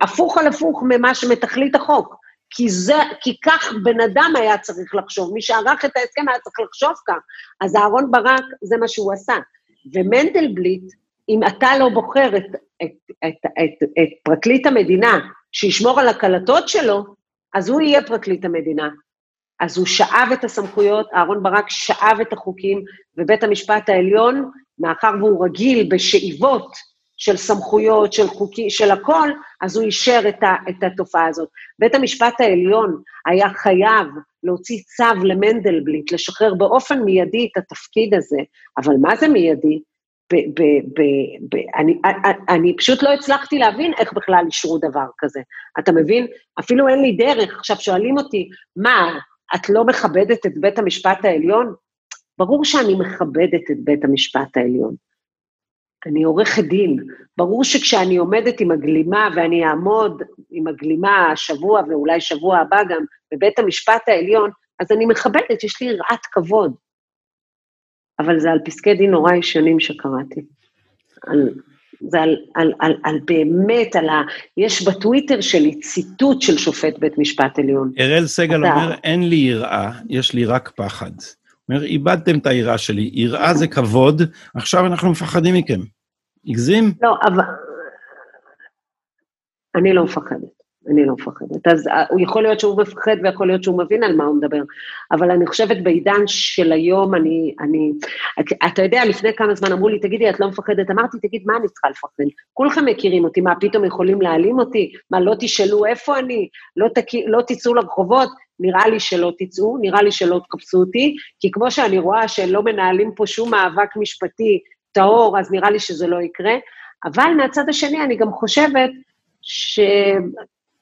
הפוך על הפוך ממה שמתכלית החוק. כי, זה, כי כך בן אדם היה צריך לחשוב, מי שערך את ההסכם היה צריך לחשוב כך. אז אהרן ברק, זה מה שהוא עשה. ומנדלבליט, אם אתה לא בוחר את, את, את, את, את פרקליט המדינה שישמור על הקלטות שלו, אז הוא יהיה פרקליט המדינה. אז הוא שאב את הסמכויות, אהרן ברק שאב את החוקים, ובית המשפט העליון, מאחר והוא רגיל בשאיבות של סמכויות, של חוקים, של הכל, אז הוא אישר את, ה, את התופעה הזאת. בית המשפט העליון היה חייב להוציא צו למנדלבליט, לשחרר באופן מיידי את התפקיד הזה, אבל מה זה מיידי? ב, ב, ב, ב, אני, אני פשוט לא הצלחתי להבין איך בכלל אישרו דבר כזה. אתה מבין? אפילו אין לי דרך. עכשיו שואלים אותי, מה, את לא מכבדת את בית המשפט העליון? ברור שאני מכבדת את בית המשפט העליון. אני עורכת דין. ברור שכשאני עומדת עם הגלימה, ואני אעמוד עם הגלימה השבוע ואולי שבוע הבא גם בבית המשפט העליון, אז אני מכבדת, יש לי יראת כבוד. אבל זה על פסקי דין נורא ישנים שקראתי. על, זה על, על, על, על באמת, על ה... יש בטוויטר שלי ציטוט של שופט בית משפט עליון. אראל סגל אתה... אומר, אין לי יראה, יש לי רק פחד. אומר, איבדתם את היראה שלי, יראה זה כבוד, עכשיו אנחנו מפחדים מכם. הגזים? לא, אבל... אני לא מפחדת. אני לא מפחדת. אז אה, הוא יכול להיות שהוא מפחד ויכול להיות שהוא מבין על מה הוא מדבר, אבל אני חושבת בעידן של היום, אני, אני, אתה יודע, לפני כמה זמן אמרו לי, תגידי, את לא מפחדת? אמרתי, תגיד, מה אני צריכה לפחד? כולכם מכירים אותי, מה, פתאום יכולים להעלים אותי? מה, לא תשאלו איפה אני? לא, תק... לא תצאו לרחובות? נראה לי שלא תצאו, נראה לי שלא תקפצו אותי, כי כמו שאני רואה שלא מנהלים פה שום מאבק משפטי טהור, אז נראה לי שזה לא יקרה. אבל מהצד השני, אני גם חושבת ש...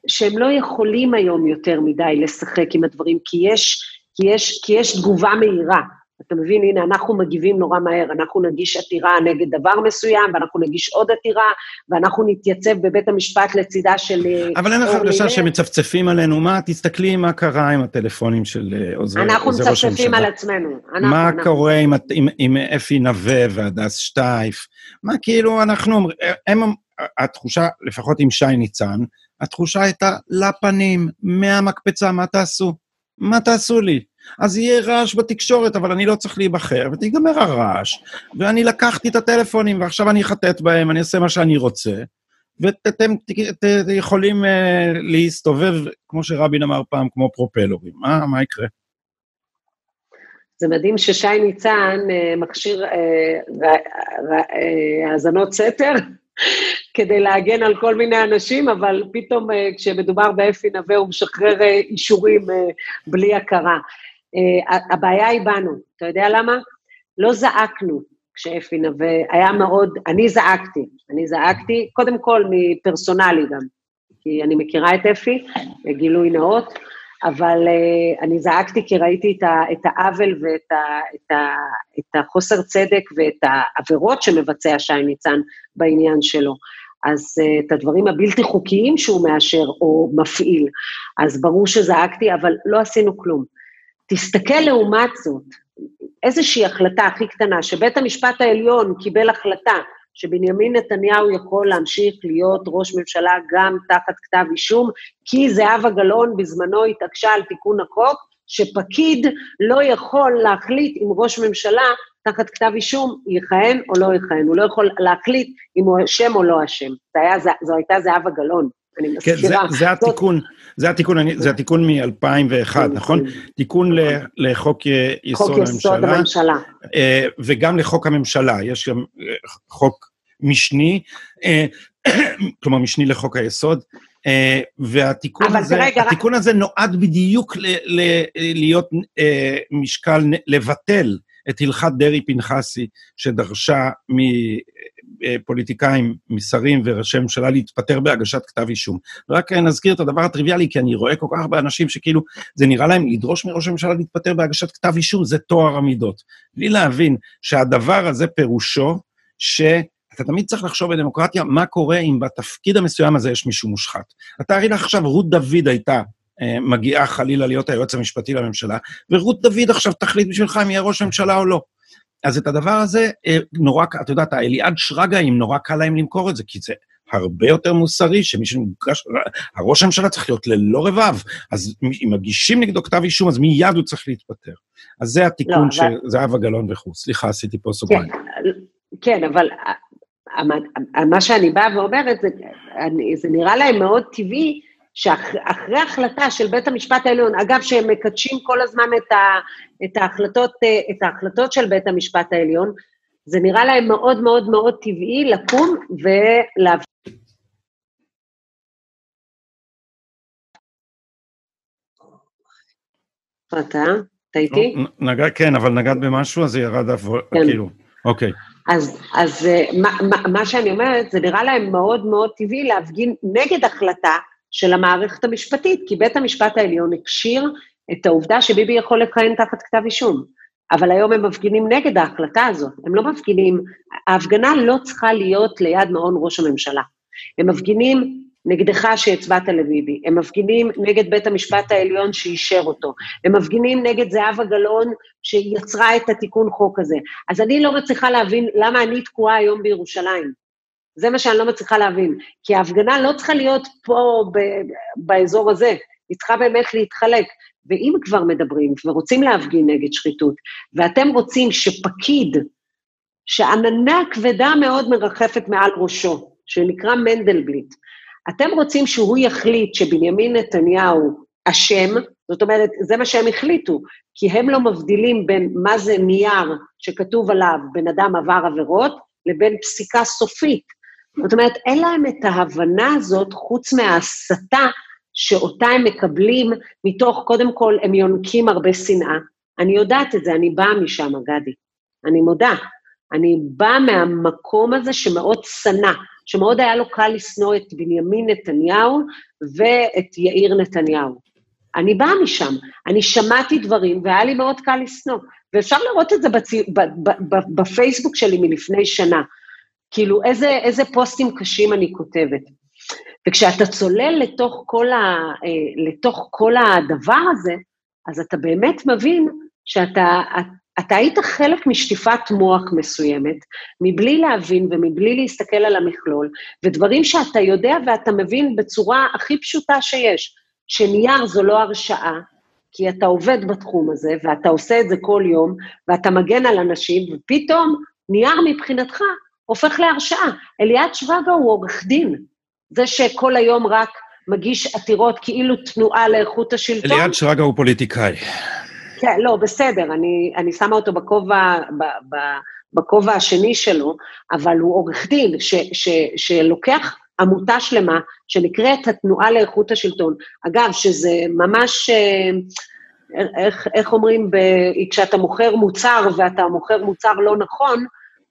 שהם לא יכולים היום יותר מדי לשחק עם הדברים, כי יש, כי יש, כי יש תגובה מהירה. אתה מבין, הנה, אנחנו מגיבים נורא מהר, אנחנו נגיש עתירה נגד דבר מסוים, ואנחנו נגיש עוד עתירה, ואנחנו נתייצב בבית המשפט לצידה של... אה, אבל אין לך הרגשה שמצפצפים עלינו, מה, תסתכלי מה קרה עם הטלפונים של אה, עוזר ראש הממשלה. אנחנו מצפצפים על עצמנו. אנחנו, מה אנחנו. קורה עם, עם, עם אפי נווה והדס שטייף? מה כאילו, אנחנו אומרים, הם, התחושה, לפחות עם שי ניצן, התחושה הייתה לפנים, מהמקפצה, מה תעשו? מה תעשו לי? אז יהיה רעש בתקשורת, אבל אני לא צריך להיבחר, ותיגמר הרעש. ואני לקחתי את הטלפונים, ועכשיו אני אחטט בהם, אני אעשה מה שאני רוצה, ואתם יכולים uh, להסתובב, כמו שרבין אמר פעם, כמו פרופלורים. מה, מה יקרה? זה מדהים ששי ניצן uh, מכשיר uh, האזנות סתר (laughs) כדי להגן על כל מיני אנשים, אבל פתאום אה, כשמדובר באפי נווה הוא משחרר אה, אישורים אה, בלי הכרה. הבעיה היא בנו, אתה יודע למה? לא זעקנו כשאפי נווה, היה מאוד, אני זעקתי, אני זעקתי, קודם כל מפרסונלי גם, כי אני מכירה את אפי, גילוי נאות, אבל uh, אני זעקתי כי ראיתי את, ה, את העוול ואת ה, את, ה, את החוסר צדק ואת העבירות שמבצע שי ניצן בעניין שלו. אז uh, את הדברים הבלתי חוקיים שהוא מאשר או מפעיל, אז ברור שזעקתי, אבל לא עשינו כלום. תסתכל לעומת זאת, איזושהי החלטה הכי קטנה, שבית המשפט העליון קיבל החלטה שבנימין נתניהו יכול להמשיך להיות ראש ממשלה גם תחת כתב אישום, כי זהבה גלאון בזמנו התעקשה על תיקון החוק, שפקיד לא יכול להחליט אם ראש ממשלה תחת כתב אישום יכהן או לא יכהן, הוא לא יכול להחליט אם הוא אשם או לא אשם. זו הייתה זהבה גלאון. אני מזכירה. כן, זה, התיקון, זה התיקון, אני, זה התיקון מ-2001, נכון? תיקון לחוק יסוד הממשלה. אה, וגם לחוק הממשלה, יש גם אה, חוק משני, אה, (clears throat) כלומר משני לחוק היסוד, והתיקון הזה, רגע, התיקון הזה נועד בדיוק ל, ל, להיות משקל, לבטל את הלכת דרעי-פנחסי, שדרשה מפוליטיקאים, משרים וראשי ממשלה להתפטר בהגשת כתב אישום. רק נזכיר את הדבר הטריוויאלי, כי אני רואה כל כך הרבה אנשים שכאילו, זה נראה להם לדרוש מראש הממשלה להתפטר בהגשת כתב אישום, זה טוהר המידות. בלי להבין שהדבר הזה פירושו, ש... אתה תמיד צריך לחשוב בדמוקרטיה מה קורה אם בתפקיד המסוים הזה יש מישהו מושחת. אתה הרי עכשיו, רות דוד הייתה אה, מגיעה חלילה להיות היועץ המשפטי לממשלה, ורות דוד עכשיו תחליט בשבילך אם יהיה ראש ממשלה או לא. אז את הדבר הזה, אה, נורא, את יודעת, האליעד שרגאים, נורא קל להם למכור את זה, כי זה הרבה יותר מוסרי, שמי שמוגש, הראש הממשלה צריך להיות ללא רבב, אז אם מגישים נגדו כתב אישום, אז מיד הוא צריך להתפטר. אז זה התיקון לא, של אבל... זהבה גלאון וכו'. סליחה, עשיתי פה סוגריים. כן, כן, אבל מה שאני באה ואומרת, זה, זה נראה להם מאוד טבעי, שאחרי החלטה של בית המשפט העליון, אגב, שהם מקדשים כל הזמן את, ה, את, ההחלטות, את ההחלטות של בית המשפט העליון, זה נראה להם מאוד מאוד מאוד טבעי לקום ולהביא... אתה? אתה איתי? נגע, כן, אבל נגעת במשהו, אז זה ירד, כן. כאילו, אוקיי. אז, אז אה, מה, מה, מה שאני אומרת, זה נראה להם מאוד מאוד טבעי להפגין נגד החלטה של המערכת המשפטית, כי בית המשפט העליון הכשיר את העובדה שביבי יכול לכהן תחת כתב אישום. אבל היום הם מפגינים נגד ההחלטה הזאת, הם לא מפגינים, ההפגנה לא צריכה להיות ליד מעון ראש הממשלה. הם מפגינים נגדך שהצבעת לביבי, הם מפגינים נגד בית המשפט העליון שאישר אותו, הם מפגינים נגד זהבה גלאון שיצרה את התיקון חוק הזה. אז אני לא מצליחה להבין למה אני תקועה היום בירושלים. זה מה שאני לא מצליחה להבין. כי ההפגנה לא צריכה להיות פה ב- באזור הזה, היא צריכה באמת להתחלק. ואם כבר מדברים ורוצים להפגין נגד שחיתות, ואתם רוצים שפקיד, שעננה כבדה מאוד מרחפת מעל ראשו, שנקרא מנדלבליט, אתם רוצים שהוא יחליט שבנימין נתניהו אשם, זאת אומרת, זה מה שהם החליטו, כי הם לא מבדילים בין מה זה נייר שכתוב עליו בן אדם עבר עבירות, לבין פסיקה סופית. זאת אומרת, אין להם את ההבנה הזאת, חוץ מההסתה שאותה הם מקבלים מתוך, קודם כל, הם יונקים הרבה שנאה. אני יודעת את זה, אני באה משם, גדי. אני מודה. אני באה מהמקום הזה שמאוד שנא, שמאוד היה לו קל לשנוא את בנימין נתניהו ואת יאיר נתניהו. אני באה משם, אני שמעתי דברים והיה לי מאוד קל לשנוא. ואפשר לראות את זה בצי... בפייסבוק שלי מלפני שנה. כאילו, איזה, איזה פוסטים קשים אני כותבת. וכשאתה צולל לתוך כל, ה... אה, לתוך כל הדבר הזה, אז אתה באמת מבין שאתה אתה היית חלק משטיפת מוח מסוימת, מבלי להבין ומבלי להסתכל על המכלול, ודברים שאתה יודע ואתה מבין בצורה הכי פשוטה שיש, שנייר זו לא הרשעה, כי אתה עובד בתחום הזה, ואתה עושה את זה כל יום, ואתה מגן על אנשים, ופתאום נייר מבחינתך הופך להרשעה. אליעד שרגא הוא עורך דין, זה שכל היום רק מגיש עתירות כאילו תנועה לאיכות השלטון. אליעד שרגא הוא פוליטיקאי. כן, לא, בסדר, אני, אני שמה אותו בכובע, בכובע השני שלו, אבל הוא עורך דין ש, ש, שלוקח עמותה שלמה שנקראת התנועה לאיכות השלטון. אגב, שזה ממש, אה, איך, איך אומרים, ב, כשאתה מוכר מוצר ואתה מוכר מוצר לא נכון,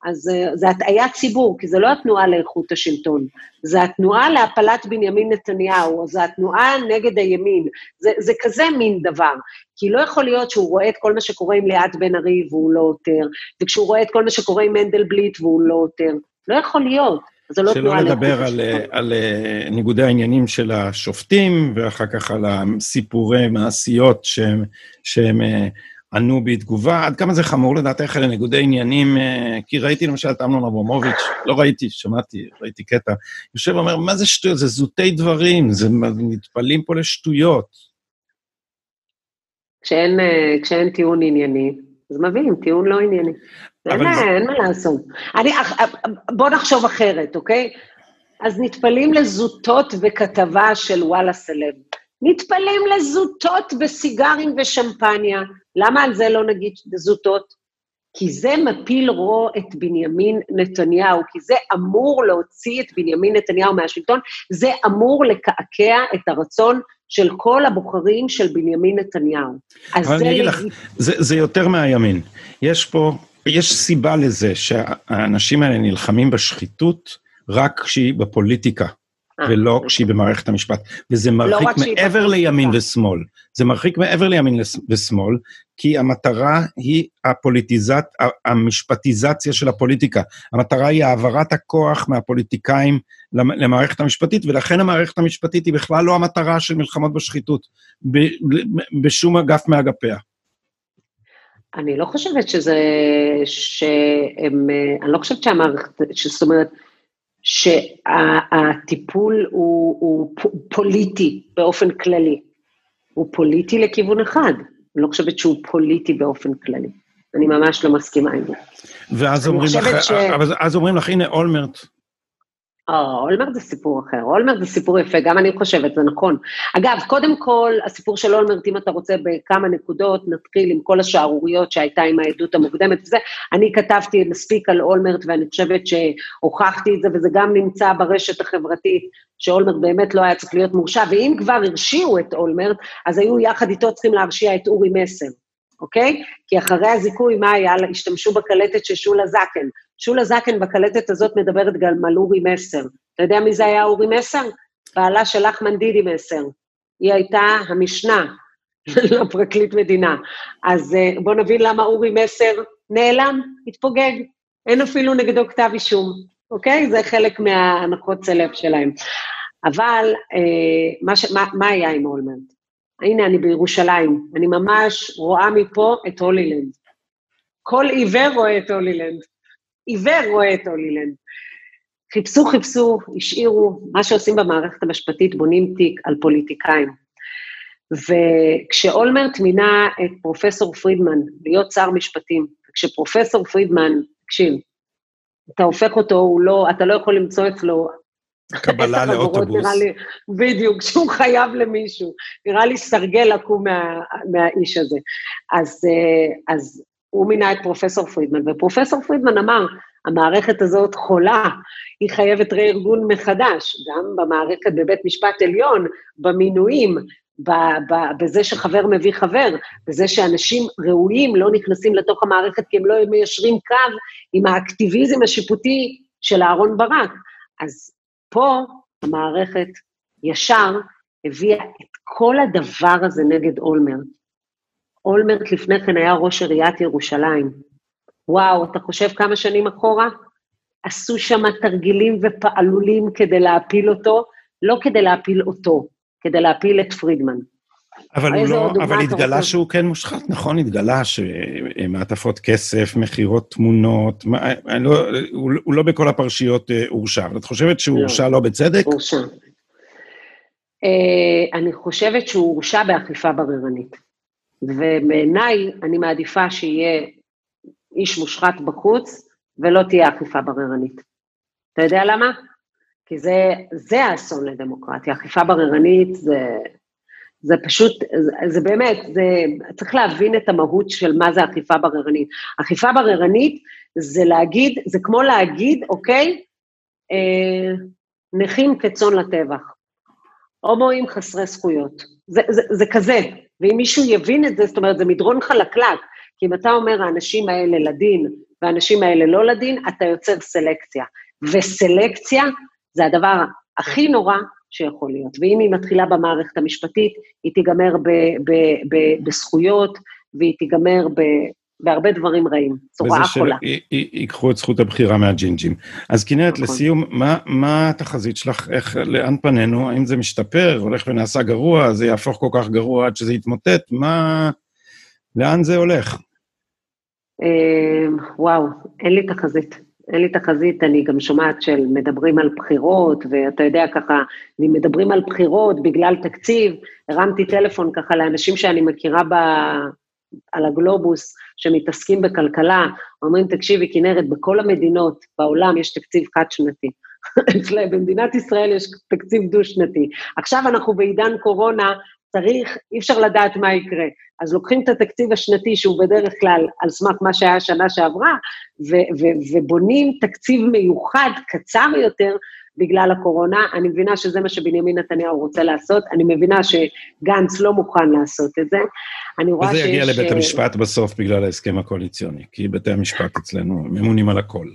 אז אה, זה הטעיית ציבור, כי זה לא התנועה לאיכות השלטון, זה התנועה להפלת בנימין נתניהו, זה התנועה נגד הימין, זה, זה כזה מין דבר. כי לא יכול להיות שהוא רואה את כל מה שקורה עם ליאת בן ארי והוא לא עותר, וכשהוא רואה את כל מה שקורה עם מנדלבליט והוא לא עותר. לא יכול להיות. לא שלא לדבר על, על, על אה, ניגודי העניינים של השופטים, ואחר כך על הסיפורי מעשיות שהם, שהם אה, ענו בתגובה. עד כמה זה חמור לדעתך אלה ניגודי עניינים? אה, כי ראיתי למשל את אמנון אברמוביץ', לא ראיתי, שמעתי, ראיתי קטע, יושב ואומר, מה זה שטויות? זה זוטי דברים, זה מתפלאים פה לשטויות. כשאין, אה, כשאין טיעון ענייני, אז מביאים טיעון לא ענייני. אין, זה... אין מה לעשות. אני, אה, בוא נחשוב אחרת, אוקיי? אז נטפלים לזוטות בכתבה של וואלה סלב. נטפלים לזוטות בסיגרים ושמפניה. למה על זה לא נגיד זוטות? כי זה מפיל רו את בנימין נתניהו, כי זה אמור להוציא את בנימין נתניהו מהשלטון, זה אמור לקעקע את הרצון של כל הבוחרים של בנימין נתניהו. אבל אני אגיד לך, זה, זה יותר מהימין. יש פה, יש סיבה לזה שהאנשים האלה נלחמים בשחיתות רק כשהיא בפוליטיקה. אה, ולא. כשהיא במערכת המשפט. וזה לא מרחיק לא מעבר לימין ושמאל. זה מרחיק מעבר לימין ושמאל, כי המטרה היא הפוליטיזת, המשפטיזציה של הפוליטיקה. המטרה היא העברת הכוח מהפוליטיקאים למערכת המשפטית, ולכן המערכת המשפטית היא בכלל לא המטרה של מלחמות בשחיתות, בשום אגף מאגפיה. אני לא חושבת שזה, שהם, אני לא חושבת שהמערכת, זאת אומרת, שהטיפול הוא, הוא פוליטי באופן כללי. הוא פוליטי לכיוון אחד, אני לא חושבת שהוא פוליטי באופן כללי. אני ממש לא מסכימה עם זה. ואז אומרים לך, ש... אז אומרים לך, הנה אולמרט, אה, אולמרט זה סיפור אחר. אולמרט זה סיפור יפה, גם אני חושבת, זה נכון. אגב, קודם כל, הסיפור של אולמרט, אם אתה רוצה בכמה נקודות, נתחיל עם כל השערוריות שהייתה עם העדות המוקדמת וזה. אני כתבתי מספיק על אולמרט, ואני חושבת שהוכחתי את זה, וזה גם נמצא ברשת החברתית, שאולמרט באמת לא היה צריך להיות מורשע, ואם כבר הרשיעו את אולמרט, אז היו יחד איתו צריכים להרשיע את אורי מסר. אוקיי? כי אחרי הזיכוי, מה היה? השתמשו בקלטת של שולה זקן. שולה זקן בקלטת הזאת מדברת גם על אורי מסר. אתה יודע מי זה היה אורי מסר? בעלה של אחמן דידי מסר. היא הייתה המשנה (laughs) לפרקליט מדינה. אז אה, בואו נבין למה אורי מסר נעלם, התפוגג. אין אפילו נגדו כתב אישום, אוקיי? זה חלק מההנחות סלב שלהם. אבל אה, מה, ש, מה, מה היה עם אולמרט? הנה, אני בירושלים, אני ממש רואה מפה את הולילנד. כל עיוור רואה את הולילנד. עיוור רואה את הולילנד. חיפשו, חיפשו, השאירו, מה שעושים במערכת המשפטית, בונים תיק על פוליטיקאים. וכשאולמרט מינה את פרופסור פרידמן להיות שר משפטים, כשפרופסור פרידמן, תקשיב, אתה הופך אותו, הוא לא, אתה לא יכול למצוא אצלו קבלה לאוטובוס. לי, בדיוק, שהוא חייב למישהו. נראה לי סרגל לקום מה, מהאיש הזה. אז, אה, אז הוא מינה את פרופסור פרידמן, ופרופסור פרידמן אמר, המערכת הזאת חולה, היא חייבת רה-ארגון מחדש, גם במערכת בבית משפט עליון, במינויים, בזה שחבר מביא חבר, בזה שאנשים ראויים לא נכנסים לתוך המערכת כי הם לא מיישרים קו עם האקטיביזם השיפוטי של אהרן ברק. אז פה המערכת ישר הביאה את כל הדבר הזה נגד אולמרט. אולמרט לפני כן היה ראש עיריית ירושלים. וואו, אתה חושב כמה שנים אחורה? עשו שם תרגילים ופעלולים כדי להפיל אותו, לא כדי להפיל אותו, כדי להפיל את פרידמן. אבל הוא לא, אבל התגלה שהוא כן מושחת, נכון? התגלה שמעטפות כסף, מכירות תמונות, מה, לא, הוא, הוא לא בכל הפרשיות אה, הורשע, אבל את חושבת שהוא לא. הורשע לא, לא בצדק? הורשע. Uh, אני חושבת שהוא הורשע באכיפה בררנית. ובעיניי, אני מעדיפה שיהיה איש מושחת בחוץ, ולא תהיה אכיפה בררנית. אתה יודע למה? כי זה, זה האסון לדמוקרטיה. אכיפה בררנית זה... זה פשוט, זה, זה באמת, זה, צריך להבין את המהות של מה זה אכיפה בררנית. אכיפה בררנית זה להגיד, זה כמו להגיד, אוקיי, אה, נכים כצאן לטבח, הומואים חסרי זכויות. זה, זה, זה כזה, ואם מישהו יבין את זה, זאת אומרת, זה מדרון חלקלק, כי אם אתה אומר, האנשים האלה לדין והאנשים האלה לא לדין, אתה יוצר סלקציה. וסלקציה זה הדבר הכי נורא שיכול להיות. ואם היא מתחילה במערכת המשפטית, היא תיגמר ב, ב, ב, בזכויות, והיא תיגמר ב, בהרבה דברים רעים. זו רעה חולה. וזה שיקחו את זכות הבחירה מהג'ינג'ים. אז כנרת, נכון. לסיום, מה, מה התחזית שלך? איך, לאן פנינו? האם זה משתפר, הולך ונעשה גרוע, זה יהפוך כל כך גרוע עד שזה יתמוטט? מה... לאן זה הולך? אמ, וואו, אין לי תחזית. אין לי תחזית, אני גם שומעת של מדברים על בחירות, ואתה יודע ככה, אם מדברים על בחירות בגלל תקציב, הרמתי טלפון ככה לאנשים שאני מכירה ב... על הגלובוס, שמתעסקים בכלכלה, אומרים, תקשיבי, כנרת, בכל המדינות בעולם יש תקציב חד-שנתי. (laughs) במדינת ישראל יש תקציב דו-שנתי. עכשיו אנחנו בעידן קורונה, צריך, אי אפשר לדעת מה יקרה. אז לוקחים את התקציב השנתי, שהוא בדרך כלל על סמך מה שהיה שנה שעברה, ו- ו- ובונים תקציב מיוחד, קצר יותר, בגלל הקורונה. אני מבינה שזה מה שבנימין נתניהו רוצה לעשות, אני מבינה שגנץ לא מוכן לעשות את זה. אני רואה שיש... וזה יגיע לבית המשפט בסוף בגלל ההסכם הקואליציוני, כי בתי המשפט אצלנו ממונים על הכל.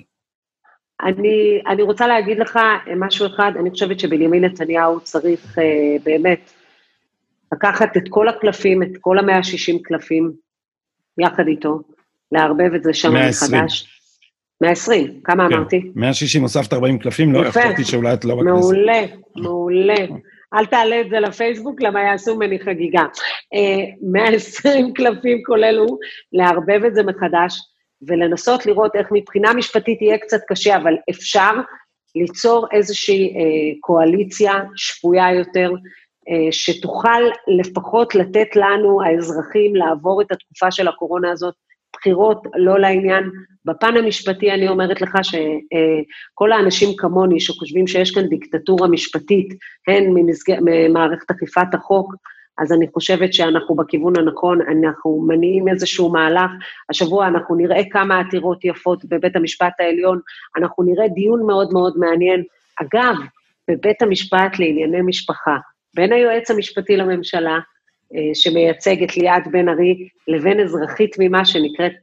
אני, אני רוצה להגיד לך משהו אחד, אני חושבת שבנימין נתניהו צריך אה, באמת לקחת את כל הקלפים, את כל המאה שישים קלפים, יחד איתו, לערבב את זה שם מחדש. 120, כמה כן. אמרתי? 160, הוספת 40 קלפים, לא, חשבתי שאולי את לא בכנסת. מעולה, מעולה. אל תעלה את זה לפייסבוק, למה יעשו ממני חגיגה. 120 אה, קלפים כולל הוא, לערבב את זה מחדש, ולנסות לראות איך מבחינה משפטית יהיה קצת קשה, אבל אפשר ליצור איזושהי אה, קואליציה שפויה יותר, אה, שתוכל לפחות לתת לנו, האזרחים, לעבור את התקופה של הקורונה הזאת בחירות לא לעניין. בפן המשפטי אני אומרת לך שכל האנשים כמוני שחושבים שיש כאן דיקטטורה משפטית, הן ממערכת אכיפת החוק, אז אני חושבת שאנחנו בכיוון הנכון, אנחנו מניעים איזשהו מהלך. השבוע אנחנו נראה כמה עתירות יפות בבית המשפט העליון, אנחנו נראה דיון מאוד מאוד מעניין. אגב, בבית המשפט לענייני משפחה, בין היועץ המשפטי לממשלה שמייצג את ליאת בן ארי, לבין אזרחית תמימה שנקראת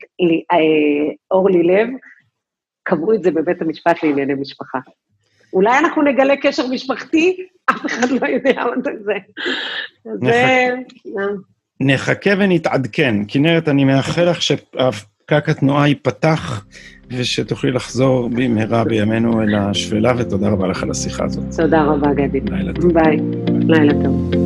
אה, אורלי לב, קבעו את זה בבית המשפט לענייני משפחה. אולי אנחנו נגלה קשר משפחתי, אף אחד לא יודע מה זה. זה... נחכה ונתעדכן. כנרת, אני מאחל לך שפקק התנועה ייפתח, ושתוכלי לחזור במהרה בימינו אל השפלה, ותודה רבה לך על השיחה הזאת. תודה רבה, גדי. לילה טוב. ביי. לילה טוב.